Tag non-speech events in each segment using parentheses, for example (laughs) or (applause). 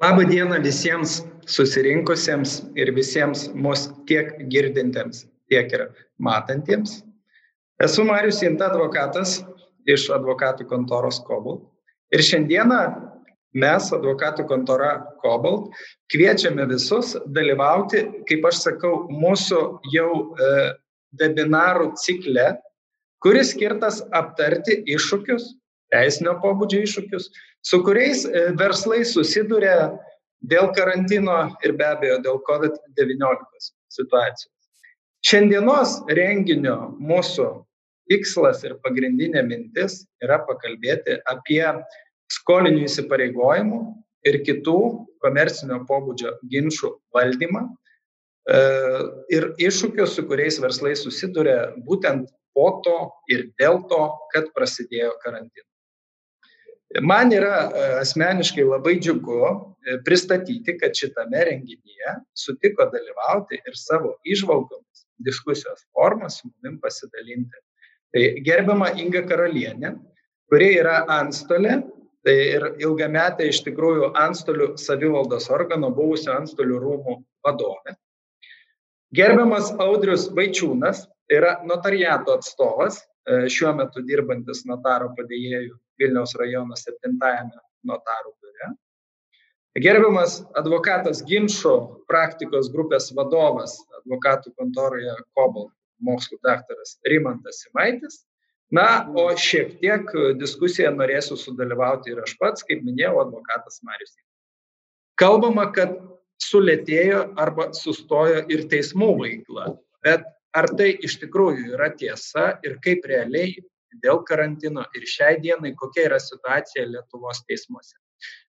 Labą dieną visiems susirinkusiems ir visiems mus tiek girdintiems, tiek ir matantiems. Esu Marius Jinta advokatas iš advokatų kontoros Cobalt. Ir šiandieną mes, advokatų kontora Cobalt, kviečiame visus dalyvauti, kaip aš sakau, mūsų jau e, webinarų cikle, kuris skirtas aptarti iššūkius, teisinio pobūdžio iššūkius, su kuriais e, verslai susiduria dėl karantino ir be abejo dėl COVID-19 situacijos. Šiandienos renginio mūsų tikslas ir pagrindinė mintis yra pakalbėti apie skolinių įsipareigojimų ir kitų komercinio pobūdžio ginčių valdymą e, ir iššūkius, su kuriais verslai susiduria būtent po to ir dėl to, kad prasidėjo karantinas. Man yra e, asmeniškai labai džiugu e, pristatyti, kad šitame renginyje sutiko dalyvauti ir savo išvalgomis diskusijos formą su munim pasidalinti. Tai gerbiama Inga Karalienė, kuri yra antstolė, tai ir ilgametė iš tikrųjų antstolių savivaldos organo, buvusio antstolių rūmų vadovė. Gerbiamas Audrius Vaičiūnas, tai yra notariato atstovas, šiuo metu dirbantis notaro padėjėjų Vilniaus rajono 7-ame notarų biure. Gerbiamas advokatas ginčio praktikos grupės vadovas advokatų kontoroje Kobol mokslų daktaras Rimantas Simaitis. Na, o šiek tiek diskusiją norėsiu sudalyvauti ir aš pats, kaip minėjau, advokatas Marius. Kalbama, kad sulėtėjo arba sustojo ir teismų veikla, bet ar tai iš tikrųjų yra tiesa ir kaip realiai dėl karantino ir šiai dienai kokia yra situacija Lietuvos teismuose.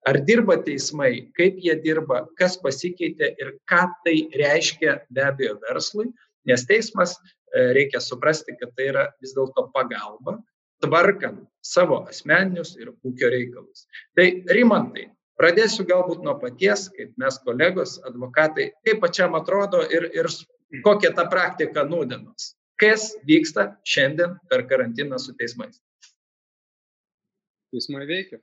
Ar dirba teismai, kaip jie dirba, kas pasikeitė ir ką tai reiškia be abejo verslui, nes teismas e, reikia suprasti, kad tai yra vis dėlto pagalba tvarkant savo asmeninius ir ūkio reikalus. Tai Rimantai, pradėsiu galbūt nuo paties, kaip mes kolegos, advokatai, kaip pačiam atrodo ir, ir kokia ta praktika nūdienos kas vyksta šiandien per karantiną su teismais. Teismai veikia.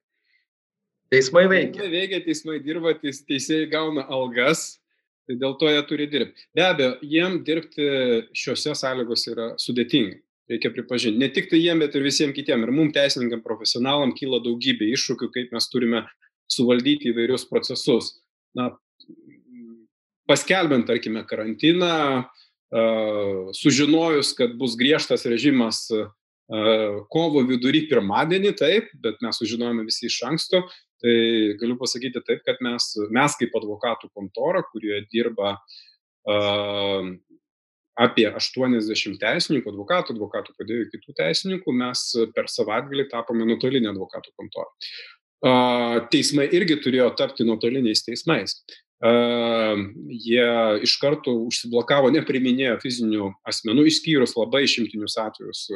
Teismai veikia. Teismai veikia, teismai dirba, teis, teisėjai gauna algas, tai dėl to jie turi dirbti. Be abejo, jiem dirbti šiuose sąlygose yra sudėtinga. Reikia pripažinti. Ne tik tai jiem, bet ir visiems kitiems. Ir mums teisininkam, profesionalam kyla daugybė iššūkių, kaip mes turime suvaldyti įvairius procesus. Na, paskelbent, tarkime, karantiną, sužinojus, kad bus griežtas režimas kovo vidury pirmadienį, taip, bet mes sužinojome visi iš anksto, tai galiu pasakyti taip, kad mes, mes kaip advokatų kontora, kurioje dirba uh, apie 80 teisininkų, advokatų, advokatų padėjėjų, kitų teisininkų, mes per savaitgalį tapome nuotolinė advokatų kontora. Uh, teismai irgi turėjo tapti nuotoliniais teismais jie iš karto užsiblokavo, nepriminėjo fizinių asmenų, išskyrus labai išimtinius atvejus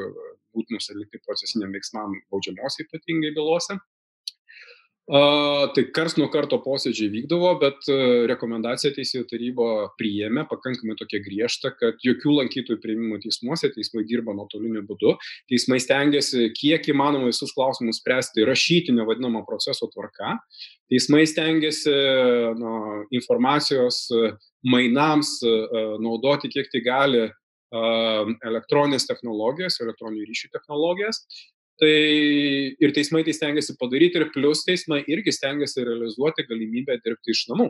būtinus atlikti procesiniam veiksmam baudžiamos ypatingai bylose. Tai kars nuo karto posėdžiai vykdavo, bet rekomendaciją teisėjų taryba priėmė pakankamai tokia griežta, kad jokių lankytojų prieimimo teismuose, teismai dirba nuotoliniu būdu, teismai stengiasi kiek įmanoma visus klausimus spręsti rašytinio vadinamo proceso tvarka, teismai stengiasi nu, informacijos mainams naudoti kiek tai gali elektroninės technologijas, elektroninių ryšių technologijas. Tai ir teismai tai stengiasi padaryti, ir plus teismai irgi stengiasi realizuoti galimybę dirbti iš namų.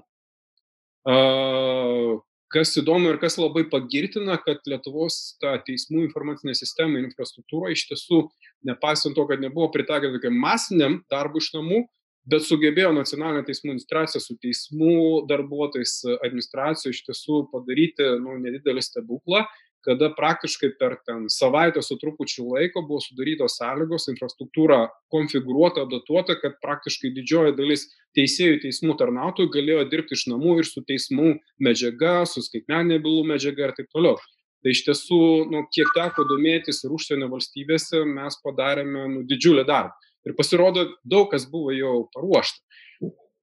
Kas įdomu ir kas labai pagirtina, kad Lietuvos ta teismų informacinė sistema ir infrastruktūra iš tiesų, nepaisant to, kad nebuvo pritaikyta tokiam masiniam darbui iš namų, bet sugebėjo nacionalinė teismų administracija su teismų darbuotojais administracijų iš tiesų padaryti nu, nedidelį stebuklą kada praktiškai per ten savaitę su trupučiu laiko buvo sudarytos sąlygos, infrastruktūra konfigūruota, adaptuota, kad praktiškai didžioji dalis teisėjų teismų tarnautojų galėjo dirbti iš namų ir su teismų medžiaga, su skaitmeninė bylų medžiaga ir taip toliau. Tai iš tiesų, nu, kiek teko domėtis ir užsienio valstybėse, mes padarėme nu, didžiulį darbą. Ir pasirodo, daug kas buvo jau paruošta.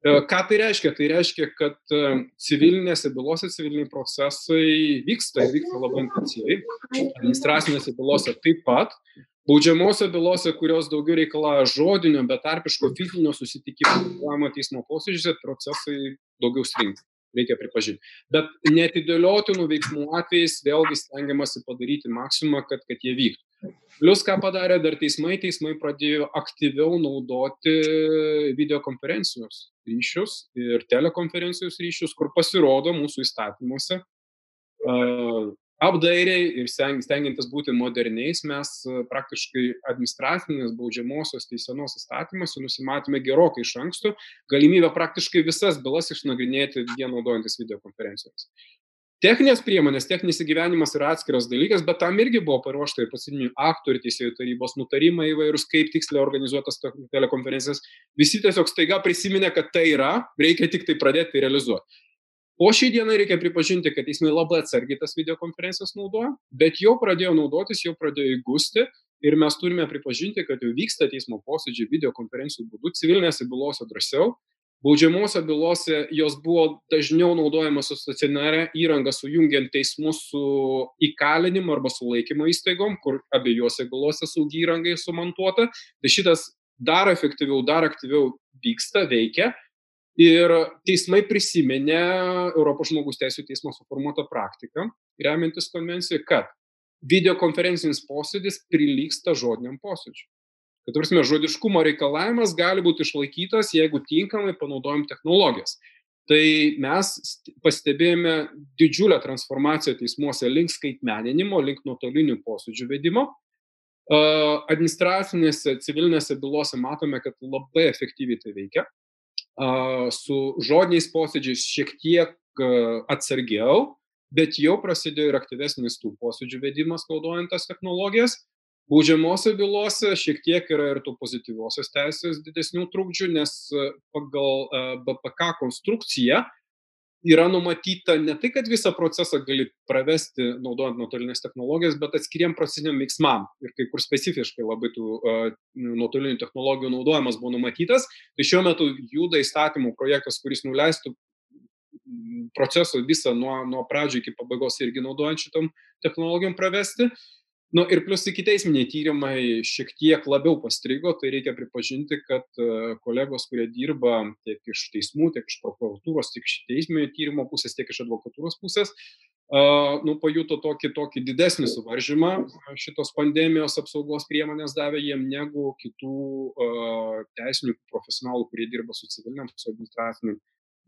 E, ką tai reiškia? Tai reiškia, kad e, civilinėse bylose civiliniai procesai vyksta ir vyksta labai intensyviai. Administracinėse bylose taip pat. Baudžiamosiose bylose, kurios daugiau reikalauja žodinio, betarpiško fizinio susitikimo teismo posėdžiuose, procesai daugiau stringa, reikia pripažinti. Bet netidėliotinų veiksmų atvejais vėlgi stengiamasi padaryti maksimumą, kad, kad jie vyktų. Plus, ką padarė dar teismai, teismai pradėjo aktyviau naudoti videokonferencijos ryšius ir telekonferencijos ryšius, kur pasirodo mūsų įstatymuose apdairiai ir stengiantis būti moderniais, mes praktiškai administracinės baudžiamosios teisenos įstatymuose nusimatėme gerokai iš anksto galimybę praktiškai visas bylas išnagrinėti vien naudojantis videokonferencijomis. Techninės priemonės, techninis įgyvenimas yra atskiras dalykas, bet tam irgi buvo paruošta ir pasidinių aktų ir teisėjų tarybos nutarimai įvairūs, kaip tiksliai organizuotas telekonferencijas. Visi tiesiog staiga prisiminė, kad tai yra, reikia tik tai pradėti realizuoti. O šiai dienai reikia pripažinti, kad teismai labai atsargiai tas videokonferencijas naudoja, bet jau pradėjo naudotis, jau pradėjo įgusti ir mes turime pripažinti, kad jau vyksta teismo posėdžiai videokonferencijų būdu, civilinėse bylose drąsiau, baudžiamosiose bylose jos buvo dažniau naudojamos su stacionaria įranga, sujungiant teismus su įkalinimu arba sulaikymo įstaigom, kur abiejose bylose saugi įranga sumontuota. Tai šitas dar efektyviau, dar aktyviau vyksta, veikia Ir teismai prisiminė Europos žmogus teisų teismo suformuotą praktiką, remiantis konvenciją, kad videokonferencinis posėdis prilyksta žodiniam posėdžiui. Kad, prasme, žodiškumo reikalavimas gali būti išlaikytas, jeigu tinkamai panaudojam technologijas. Tai mes pastebėjome didžiulę transformaciją teismuose link skaitmeninimo, link nuotolinių posėdžių vedimo. Administracinėse, civilinėse bylose matome, kad labai efektyviai tai veikia su žodiniais posėdžiais šiek tiek atsargiau, bet jau prasidėjo ir aktyvesnis tų posėdžių vedimas naudojant tas technologijas. Baudžiamosiose bylose šiek tiek yra ir tų pozityviosios teisės didesnių trukdžių, nes pagal BPK konstrukciją yra numatyta ne tai, kad visą procesą gali pravesti naudojant nuotolinės technologijas, bet atskiriem procesiniam veiksmam. Ir kai kur specifiškai labai tų uh, nuotolinių technologijų naudojimas buvo numatytas, tai šiuo metu juda įstatymų projektas, kuris nuleistų procesą visą nuo, nuo pradžio iki pabaigos irgi naudojant šitom technologijom pravesti. Nu, ir plus iki teisminiai tyrimai šiek tiek labiau pastrigo, tai reikia pripažinti, kad e, kolegos, kurie dirba tiek iš teismų, tiek iš prokuratūros, tiek iš teisminio tyrimo pusės, tiek iš advokatūros pusės, uh, nu, pajuto tokį, tokį didesnį suvaržymą. Šitos pandemijos apsaugos priemonės davė jiem negu kitų uh, teisininkų profesionalų, kurie dirba su civiliniam, su administraciniam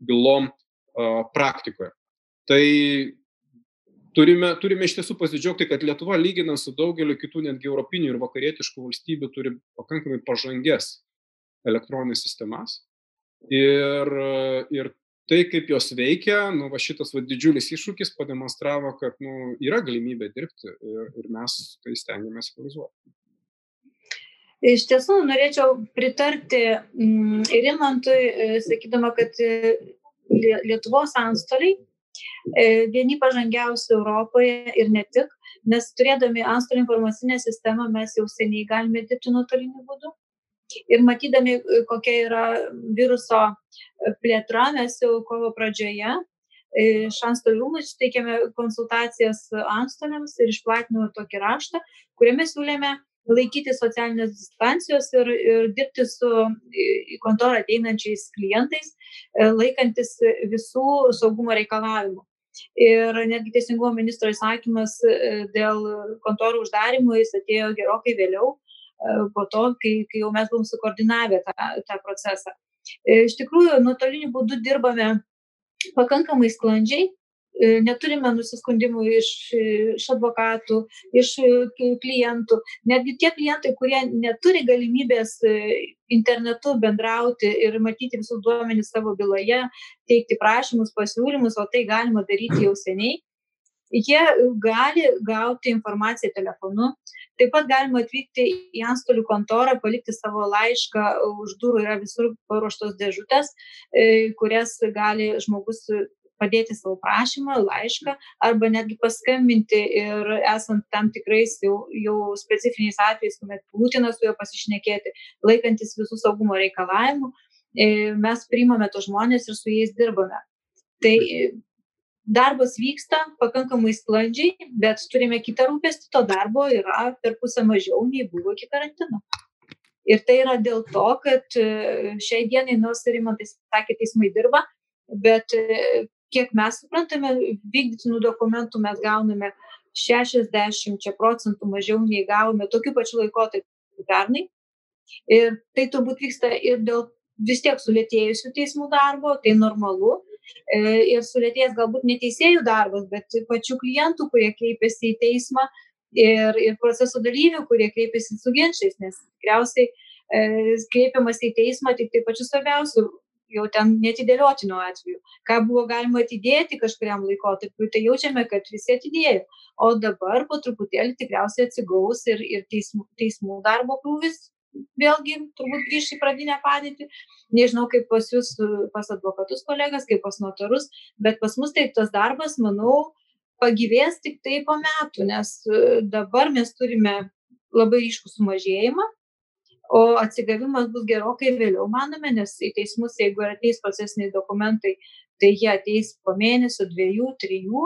bylom uh, praktikoje. Tai turime, turime iš tiesų pasidžiaugti, kad Lietuva, lyginant su daugeliu kitų netgi europinių ir vakarietiškų valstybių, turi pakankamai pažangės elektroninės sistemas. Ir, ir tai, kaip jos veikia, nu, va, šitas va, didžiulis iššūkis pademonstravo, kad nu, yra galimybė dirbti ir, ir mes tai stengiamės realizuoti. Iš tiesų, norėčiau pritarti mm, ir Imantui, e, sakydama, kad e, Lietuvos antstoliai E, vieni pažangiausių Europoje ir ne tik, nes turėdami antstolių informacinę sistemą mes jau seniai galime dirbti nuotoliniu būdu. Ir matydami, e, kokia yra viruso e, plėtra, mes jau kovo pradžioje iš antstolių rūmų suteikėme konsultacijas antstoliams ir išplatinome tokį raštą, kuriame siūlėme laikyti socialinės distancijos ir, ir dirbti su į kontorą ateinančiais klientais, e, laikantis visų saugumo reikalavimų. Ir netgi Teisingumo ministro įsakymas e, dėl kontorų uždarimų jis atėjo gerokai vėliau, e, po to, kai, kai jau mes buvom sukoordinavę tą, tą procesą. Iš tikrųjų, nuotoliniu būdu dirbame pakankamai sklandžiai, neturime nusiskundimų iš, iš advokatų, iš e, klientų. Netgi tie klientai, kurie neturi galimybės e, internetu bendrauti ir matyti visus duomenys savo byloje, teikti prašymus, pasiūlymus, o tai galima daryti jau seniai, jie gali gauti informaciją telefonu. Taip pat galima atvykti į antstolių kontorą, palikti savo laišką, už durų yra visur paruoštos dėžutės, kurias gali žmogus padėti savo prašymą, laišką arba netgi paskambinti ir esant tam tikrais jau, jau specifiniais atvejais, kuomet būtina su juo pasišnekėti, laikantis visų saugumo reikalavimų, e, mes priimame tos žmonės ir su jais dirbame. Tai darbas vyksta pakankamai sklandžiai, bet turime kitą rūpestį, to darbo yra per pusę mažiau nei buvo iki karantino. Ir tai yra dėl to, kad e, šiai dienai, nors ir man tai sakė, teismai dirba, bet e, kiek mes suprantame, vykdytinų dokumentų mes gauname 60 procentų mažiau nei gavome tokiu pačiu laikotarpiu pernai. Ir tai turbūt vyksta ir dėl vis tiek sulėtėjusių teismų darbo, tai normalu. E, ir sulėtėjęs galbūt neteisėjų darbas, bet pačių klientų, kurie kreipiasi į teismą ir, ir proceso dalyvių, kurie kreipiasi su ginčiais, nes tikriausiai e, kreipiamas į teismą tik tai pačiu svarbiausiu jau ten netidėliotino atveju. Ką buvo galima atidėti kažkuriam laikotarpiu, tai jaučiame, kad visi atidėjo. O dabar po truputėlį tikriausiai atsigaus ir, ir teismų, teismų darbo krūvis vėlgi turbūt grįžti į pradinę padėtį. Nežinau, kaip pas jūs, pas advokatus kolegas, kaip pas notarus, bet pas mus tai tas darbas, manau, pagyvės tik tai po metų, nes dabar mes turime labai ryškų sumažėjimą o atsigavimas bus gerokai vėliau manome nes į teismus jeigu ateis procesiniai dokumentai tai jie ateis po mėnesio dviejų trijų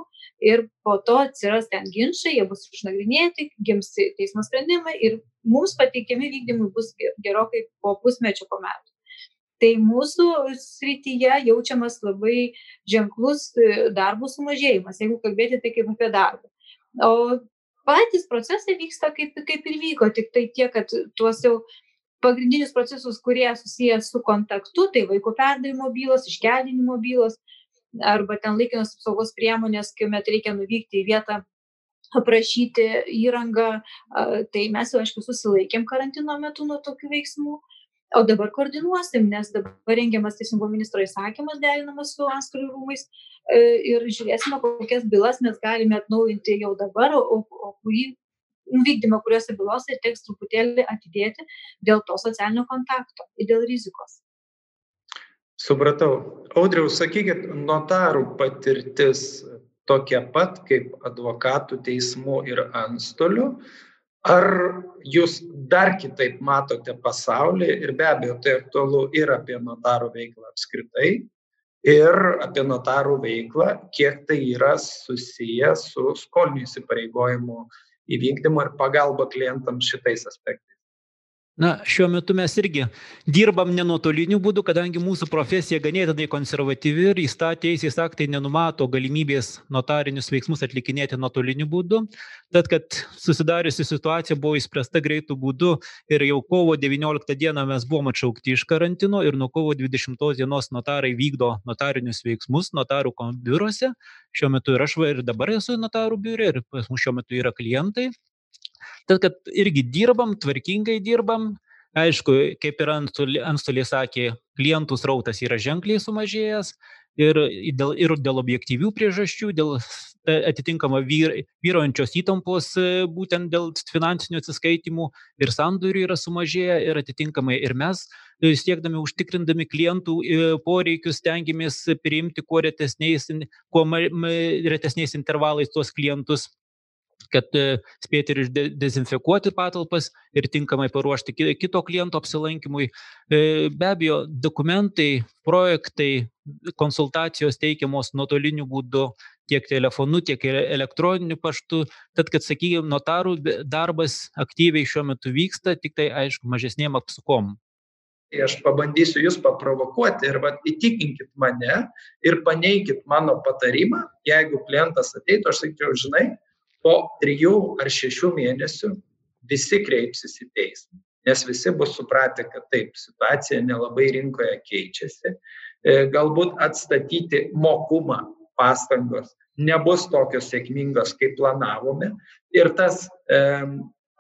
ir po to atsiras ten ginčai jie bus išnagrinėti gims teismo sprendimai ir mums pateikiami vykdymui bus gerokai po pusmečio po metų. Tai mūsų srityje jaučiamas labai ženklus e, darbo sumažėjimas jeigu kalbėti tai kaip apie darbą. O patys procesai vyksta kaip kaip ir vyko tiktai tiek kad tuos jau pagrindinius procesus, kurie susijęs su kontaktu, tai vaiko perdavimo bylos, iškeldinimo bylos arba ten laikinos apsaugos priemonės, kuomet reikia nuvykti į vietą aprašyti įrangą, tai mes jau aišku susilaikėm karantino metu nuo tokių veiksmų. O dabar koordinuosim, nes dabar rengiamas teisingumo ministro įsakymas derinamas su antstolių rūmais e, ir žiūrėsime, kokias bylas mes galime atnaujinti jau dabar, o, o kurį vykdymą kuriose bylose teks truputėlį atidėti dėl to socialinio kontakto ir dėl rizikos. Supratau. Audriau, sakykit, notarų patirtis tokia pat kaip advokatų, teismų ir antstolių. Ar jūs dar kitaip matote pasaulį ir be abejo tai aktualu ir apie notarų veiklą apskritai, ir apie notarų veiklą, kiek tai yra susiję su skolinių įsipareigojimu įvykdymo ir pagalba klientams šitais aspektais. Na, šiuo metu mes irgi dirbam ne nuotoliniu būdu, kadangi mūsų profesija ganėtinai konservatyvi ir įstatės aktai nenumato galimybės notarinius veiksmus atlikinėti nuotoliniu būdu. Tad, kad susidariusi situacija buvo įspręsta greitų būdu ir jau kovo 19 dieną mes buvome atšaukti iš karantino ir nuo kovo 20 dienos notarai vykdo notarinius veiksmus notarų biuruose. Šiuo metu ir aš ir dabar esu notarų biure ir pas mus šiuo metu yra klientai Tad, kad irgi dirbam, tvarkingai dirbam, aišku, kaip ir antstoliai sakė, klientų srautas yra ženkliai sumažėjęs ir dėl, ir dėl objektyvių priežasčių, dėl e, atitinkama vyr, vyrojančios įtampos e, būtent dėl finansinių atsiskaitimų ir sandorių yra sumažėję ir atitinkamai ir mes e, siekdami užtikrindami klientų poreikius stengiamės priimti kuo retesniais, kuo retesniais intervalais tuos klientus kad e, spėti ir dezinfekuoti patalpas ir tinkamai paruošti kito kliento apsilankimui. E, be abejo, dokumentai, projektai, konsultacijos teikiamos nuotoliniu būdu tiek telefonu, tiek elektroniniu paštu. Tad, kad, sakykime, notarų darbas aktyviai šiuo metu vyksta, tik tai, aišku, mažesniem apsukom. Tai aš pabandysiu jūs paprovokuoti ir vat, įtikinkit mane ir paneikit mano patarimą, jeigu klientas ateitų, aš sakyčiau, žinai, po trijų ar šešių mėnesių visi kreipsis į teismą nes visi bus supratę kad taip situacija nelabai rinkoje keičiasi. E, galbūt atstatyti mokumą pastangos nebus tokios sėkmingos kaip planavome. Ir tas e,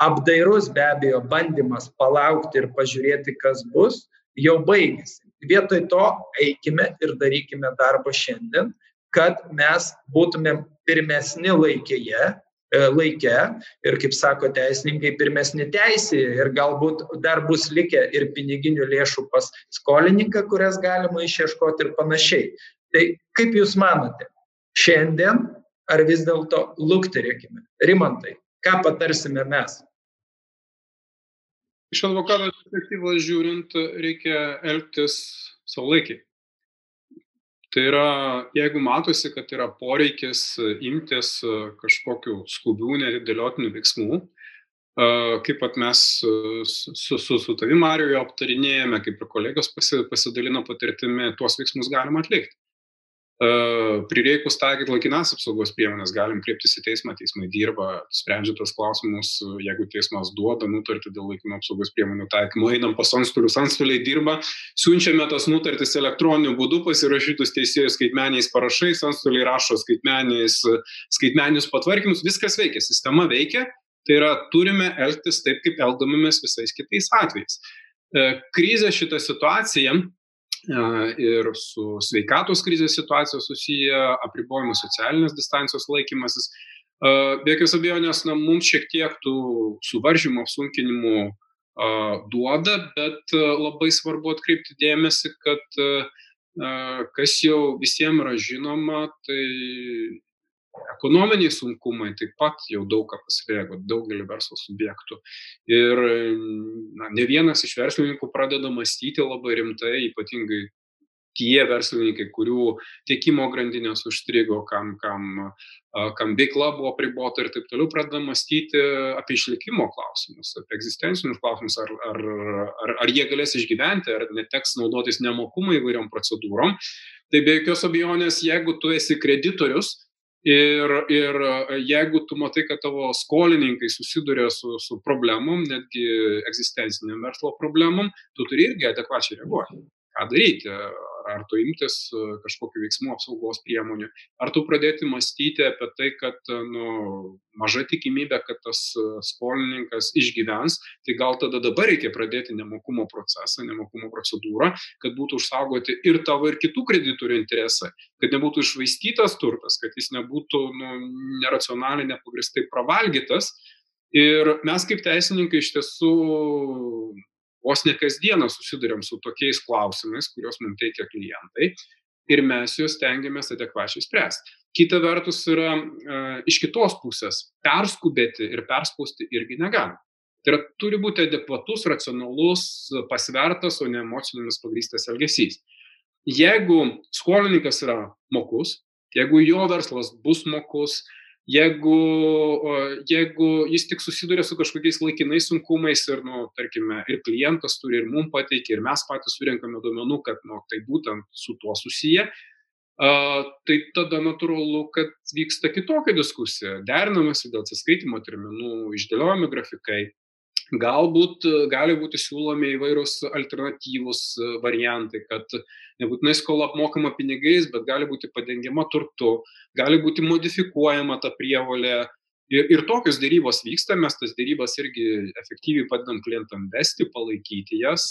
apdairus be abejo bandymas palaukti ir pažiūrėti kas bus jau baigėsi. Vietoj to eikime ir darykime darbą šiandien kad mes būtumėm pirmesni laikėje laike ir, kaip sako teisininkai, pirmesni teisėje ir galbūt dar bus likę ir piniginių lėšų pas skolininką, kurias galima išieškoti ir panašiai. Tai kaip Jūs manote, šiandien ar vis dėlto lukterėkime? Rimantai, ką patarsime mes? Iš advokato perspektyvos žiūrint, reikia elgtis saulaikiai. Tai yra, jeigu matosi, kad yra poreikis imtis kažkokių skubių, netidėliotinių veiksmų, kaip pat mes su, su, su tavimi, Marijoje, aptarinėjame, kaip ir kolegos pasidalino patirtimi, tuos veiksmus galima atlikti prireikus taikyti laikinas apsaugos priemonės, galim kreiptis į teismą, teismai dirba, sprendžia tos klausimus, jeigu teismas duoda nutartį dėl laikino apsaugos priemonių taikymo, einam pas antstolius, antstoliai dirba, siunčiame tas nutartis elektroniniu būdu, pasirašytus teisėjus skaitmeniais parašais, antstoliai rašo skaitmeniais, skaitmenius patvarkymus, viskas veikia, sistema veikia, tai yra turime elgtis taip, kaip elgdamėmės visais kitais atvejais. Krizė šitą situaciją ir su sveikatos krizės situacija susiję, apribojimų socialinės distancijos laikymasis. Be jokios abejonės, na, mums šiek tiek tų suvaržymų, apsunkinimų duoda, bet labai svarbu atkreipti dėmesį, kad kas jau visiems yra žinoma, tai ekonominiai sunkumai taip pat jau daug ką paslėgo daugelį verslo subjektų. Ir na, ne vienas iš verslininkų pradeda mąstyti labai rimtai, ypatingai tie verslininkai, kurių tiekimo grandinės užstrigo, kam, kam, kam veikla buvo pribota ir taip toliau, pradeda mąstyti apie išlikimo klausimus, apie egzistencinius klausimus, ar, ar, ar, ar jie galės išgyventi, ar neteks naudotis nemokumą įvairiom procedūrom. Tai be jokios abejonės, jeigu tu esi kreditorius, Ir, ir jeigu tu matai, kad tavo skolininkai susiduria su, su problemom, netgi egzistenciniam verslo problemom, tu turi irgi adekvačiai reaguoti. Ką daryti? Ar tu imtis e, kažkokiu veiksmu apsaugos priemonių, ar tu pradėti mąstyti apie tai, kad e, nu, maža tikimybė, kad tas e, skolininkas išgyvens, tai gal tada dabar reikia pradėti nemokumo procesą, nemokumo procedūrą, kad būtų užsaugoti ir tavo, ir kitų kreditorių interesai, kad nebūtų išvaistytas turtas, kad jis nebūtų nu, neracionaliai, nepagristai pravalgytas. Ir mes kaip teisininkai iš tiesų vos ne kasdieną susidurėm su tokiais klausimais, kuriuos mums teikia klientai ir mes juos tengiamės adekvačiai spręsti. Kita vertus yra e, iš kitos pusės perskubėti ir perspausti irgi negalima. Tai yra, turi būti adekvatus, racionalus, pasvertas, o ne emocijomis pagrystas elgesys. Jeigu skolininkas yra mokus, jeigu jo verslas bus mokus, jeigu jeigu jis tik susiduria su kažkokiais laikinais sunkumais ir nu tarkime ir klientas turi ir mum pateikia ir mes patys surenkame duomenų kad nu tai būtent su tuo susiję a, tai tada natūralu, kad vyksta kitokia diskusija, derinamasi dėl atsiskaitimo terminų, išdėliojami grafikai, Galbūt e, gali būti siūlomi įvairūs alternatyvūs e, variantai, kad nebūtinai skola apmokama pinigais, bet gali būti padengiama turtu, gali būti modifikuojama ta prievolė. Ir, ir tokios dėrybos vyksta, mes tas dėrybas irgi efektyviai padedam klientam vesti, palaikyti jas.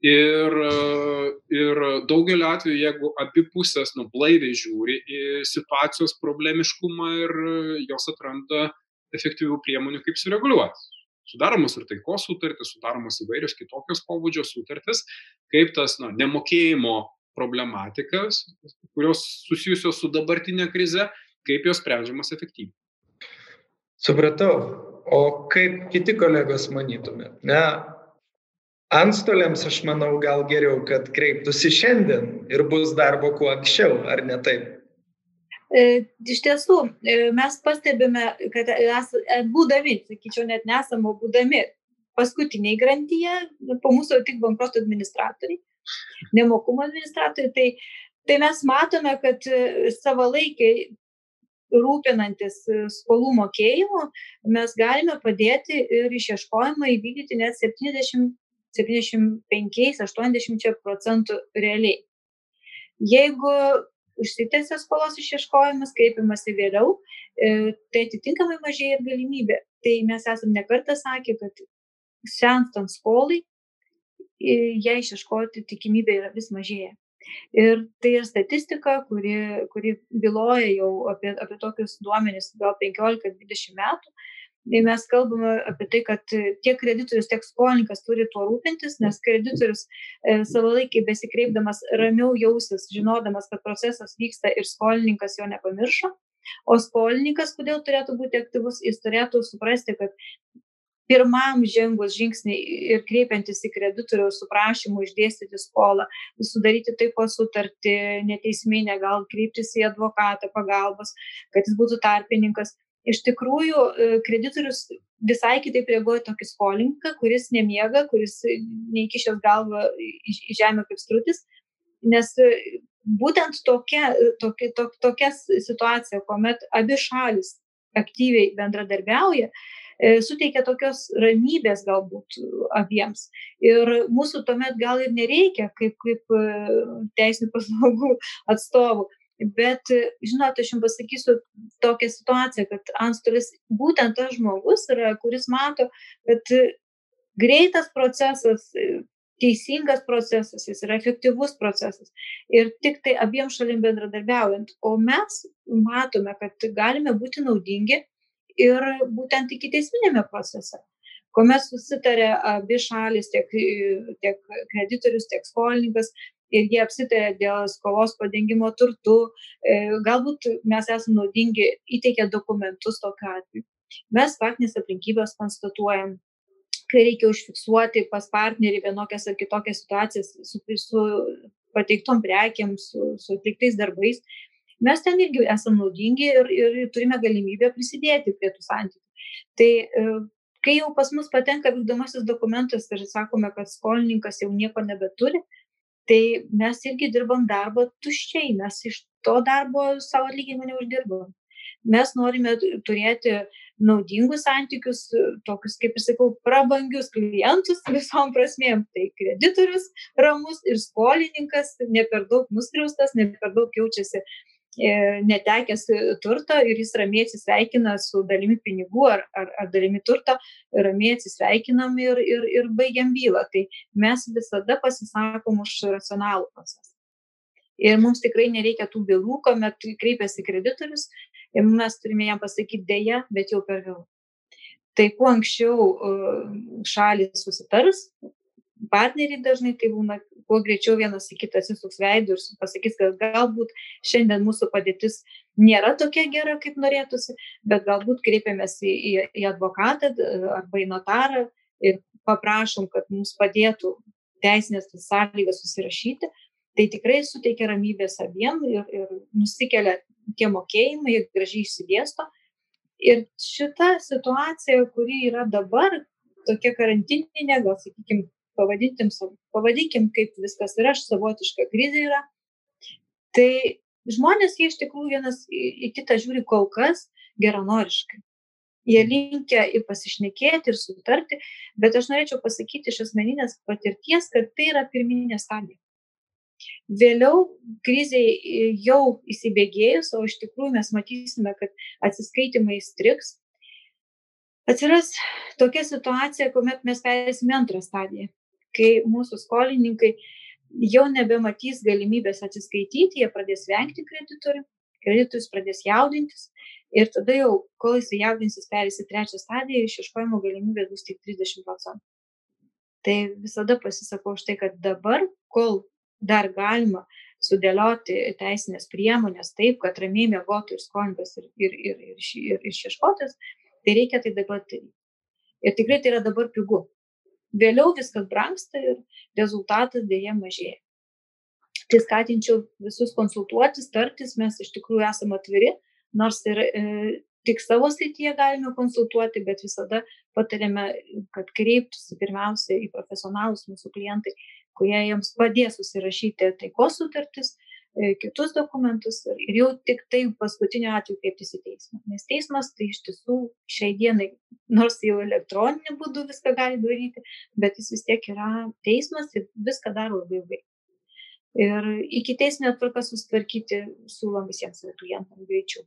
Ir, e, ir daugeliu atveju, jeigu abi pusės nublaiviai žiūri į situacijos problemiškumą ir jos atranda efektyvių priemonių, kaip sureguliuoti sudaromos ir taikos sutartys, sudaromos įvairios kitokios pobūdžio sutartys, kaip tas na, nemokėjimo problematikas, kurios susijusios su dabartinė krize, kaip jos sprendžiamas efektyviai. Supratau. O kaip kiti kolegos manytumėt? Ne, antstoliams aš manau gal geriau, kad kreiptųsi šiandien ir bus darbo kuo anksčiau, ar ne taip? E, iš tiesų, e, mes pastebime, kad e, būdami, sakyčiau, net nesamo būdami paskutiniai grandyje, po mūsų tik bankroto administratoriai, nemokumo administratoriai, tai, tai mes matome, kad savalaikiai rūpinantis skolų mokėjimu, mes galime padėti ir išieškojimą įvykdyti net 70, 75-80 procentų realiai. Jeigu užsitęsia skolos išieškojimas, kreipiamasi vėliau, e, tai atitinkamai mažėja ir galimybė. Tai mes esame nekartą sakę, kad senstant skolai, ją išieškoti tikimybė yra vis mažėja. Ir tai yra statistika, kuri, kuri byloja jau apie, apie tokius duomenis gal 15-20 metų, tai mes kalbame apie tai, kad tiek kreditorius, tiek skolininkas turi tuo rūpintis, nes kreditorius e, savalaikiai besikreipdamas ramiau jausis, žinodamas, kad procesas vyksta ir skolininkas jo nepamiršo. O skolininkas, kodėl turėtų būti aktyvus, jis turėtų suprasti, kad pirmam žengus žingsnį ir kreipiantis į kreditoriaus su prašymu išdėstyti skolą, sudaryti taikos sutartį, neteisminę, gal kreiptis į advokatą pagalbos, kad jis būtų tarpininkas. Iš tikrųjų, e, kreditorius visai kitaip reaguoja tokį skolininką, kuris nemiega, kuris neįkišęs galvą į žemę kaip strutis, nes e, būtent tokia, tokia, tokia, tokia situacija, kuomet abi šalis aktyviai bendradarbiauja, E, suteikia tokios ramybės galbūt abiems. Ir mūsų tuomet gal ir nereikia kaip, kaip e, teisinių paslaugų atstovų. Bet, žinot, aš jums pasakysiu tokią situaciją, kad antstolis būtent tas žmogus yra, kuris mato, kad greitas procesas, teisingas procesas, jis yra efektyvus procesas. Ir tik tai abiem šalim bendradarbiaujant. O mes matome, kad galime būti naudingi ir būtent ikiteisminėme procese kuomet susitarė abi šalys, tiek, tiek kreditorius, tiek skolininkas, ir jie apsitarė dėl skolos padengimo turtu, e, galbūt mes esame naudingi, įteikę dokumentus tokiu atveju. Mes faktinės aplinkybės konstatuojam, kai reikia užfiksuoti pas partnerį vienokias ar kitokias situacijas su, su pateiktom prekiam, su, su atliktais darbais, mes ten irgi esam naudingi ir, ir turime galimybę prisidėti prie tų santykių. Tai e, kai jau pas mus patenka vykdomasis dokumentas ir sakome, kad skolininkas jau nieko nebeturi, tai mes irgi dirbam darbą tuščiai, mes iš to darbo savo atlyginimą neuždirbam. Mes norime turėti naudingus santykius, tokius, kaip ir sakau, prabangius klientus (laughs) visom prasmėm. Tai kreditorius ramus ir skolininkas, ne per daug nuskriaustas, ne per daug jaučiasi E, netekęs turto ir jis ramiai atsisveikina su dalimi pinigų ar, ar, ar dalimi turto, ramiai atsisveikinam ir, ir, ir baigiam bylą. Tai mes visada pasisakom už racionalų procesą. Ir mums tikrai nereikia tų bylų, kuomet kreipiasi kreditorius ir mes turime jam pasakyti dėja, bet jau per vėlų. Tai kuo anksčiau šalis susitars, partneriai dažnai tai būna, kuo greičiau vienas į kitą atsisuks veidų ir pasakys, kad galbūt šiandien mūsų padėtis nėra tokia gera, kaip norėtųsi, bet galbūt kreipiamės į, į, į advokatą arba į notarą ir paprašom, kad mums padėtų teisinės sąlygas susirašyti, tai tikrai suteikia ramybės abiem ir, ir nusikelia tie mokėjimai, jie gražiai išsidėsto. Ir šita situacija, kuri yra dabar, tokia karantininė, gal sakykime, pavadinkim, pavadinkim, kaip viskas yra, savotiška krizė yra. Tai žmonės jie iš tikrųjų vienas į kitą žiūri kol kas geranoriškai. Jie linkia ir pasišnekėti, ir sutarti, bet aš norėčiau pasakyti iš asmeninės patirties, kad tai yra pirminė stadija. Vėliau kriziai jau įsibėgėjus, o iš tikrųjų mes matysime, kad atsiskaitimai striks, atsiras tokia situacija, kuomet mes perėsime antrą stadiją kai mūsų skolininkai jau nebematys galimybės atsiskaityti, jie pradės vengti kreditorių, kreditorius pradės jaudintis ir tada jau, kol jis jaudinsis, perės į trečią stadiją, išieškojimo galimybės bus tik 30 procentų. Tai visada pasisakau už tai, kad dabar, kol dar galima sudėlioti teisinės priemonės taip, kad ramiai mėgotų ir skolininkas ir, ir, ir, ir, ir išieškotas, tai reikia tai dabar daryti. Ir tikrai tai yra dabar pigu vėliau viskas brangsta ir rezultatas dėja mažėja. Tai skatinčiau visus konsultuotis, tartis, mes iš tikrųjų esame atviri, nors ir e, tik savo srityje galime konsultuoti, bet visada patarėme, kad kreiptųsi pirmiausia į profesionalus mūsų klientai, kurie jiems padės susirašyti taikos sutartis, kitus dokumentus ir jau tik tai paskutiniu atveju kreiptis į teismą. Nes teismas tai iš tiesų šiai dienai, nors jau elektroniniu būdu viską gali daryti, bet jis vis tiek yra teismas ir viską daro labai ilgai. Ir iki teisinio tvarką susitvarkyti siūlom visiems klientams greičiau.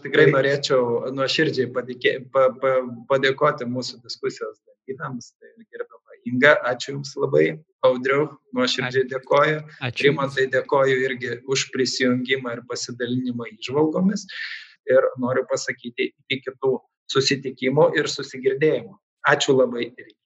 Tikrai norėčiau nuoširdžiai padėkė, pa, pa, padėkoti mūsų diskusijos dalyviams, tai gerbiam Inga, ačiū Jums labai. Audriau, nuoširdžiai dėkoju. Ačiū. Rimantai dėkoju irgi už prisijungimą ir pasidalinimą išvalgomis. Ir noriu pasakyti iki kitų susitikimų ir susigirdėjimų. Ačiū labai ir iki.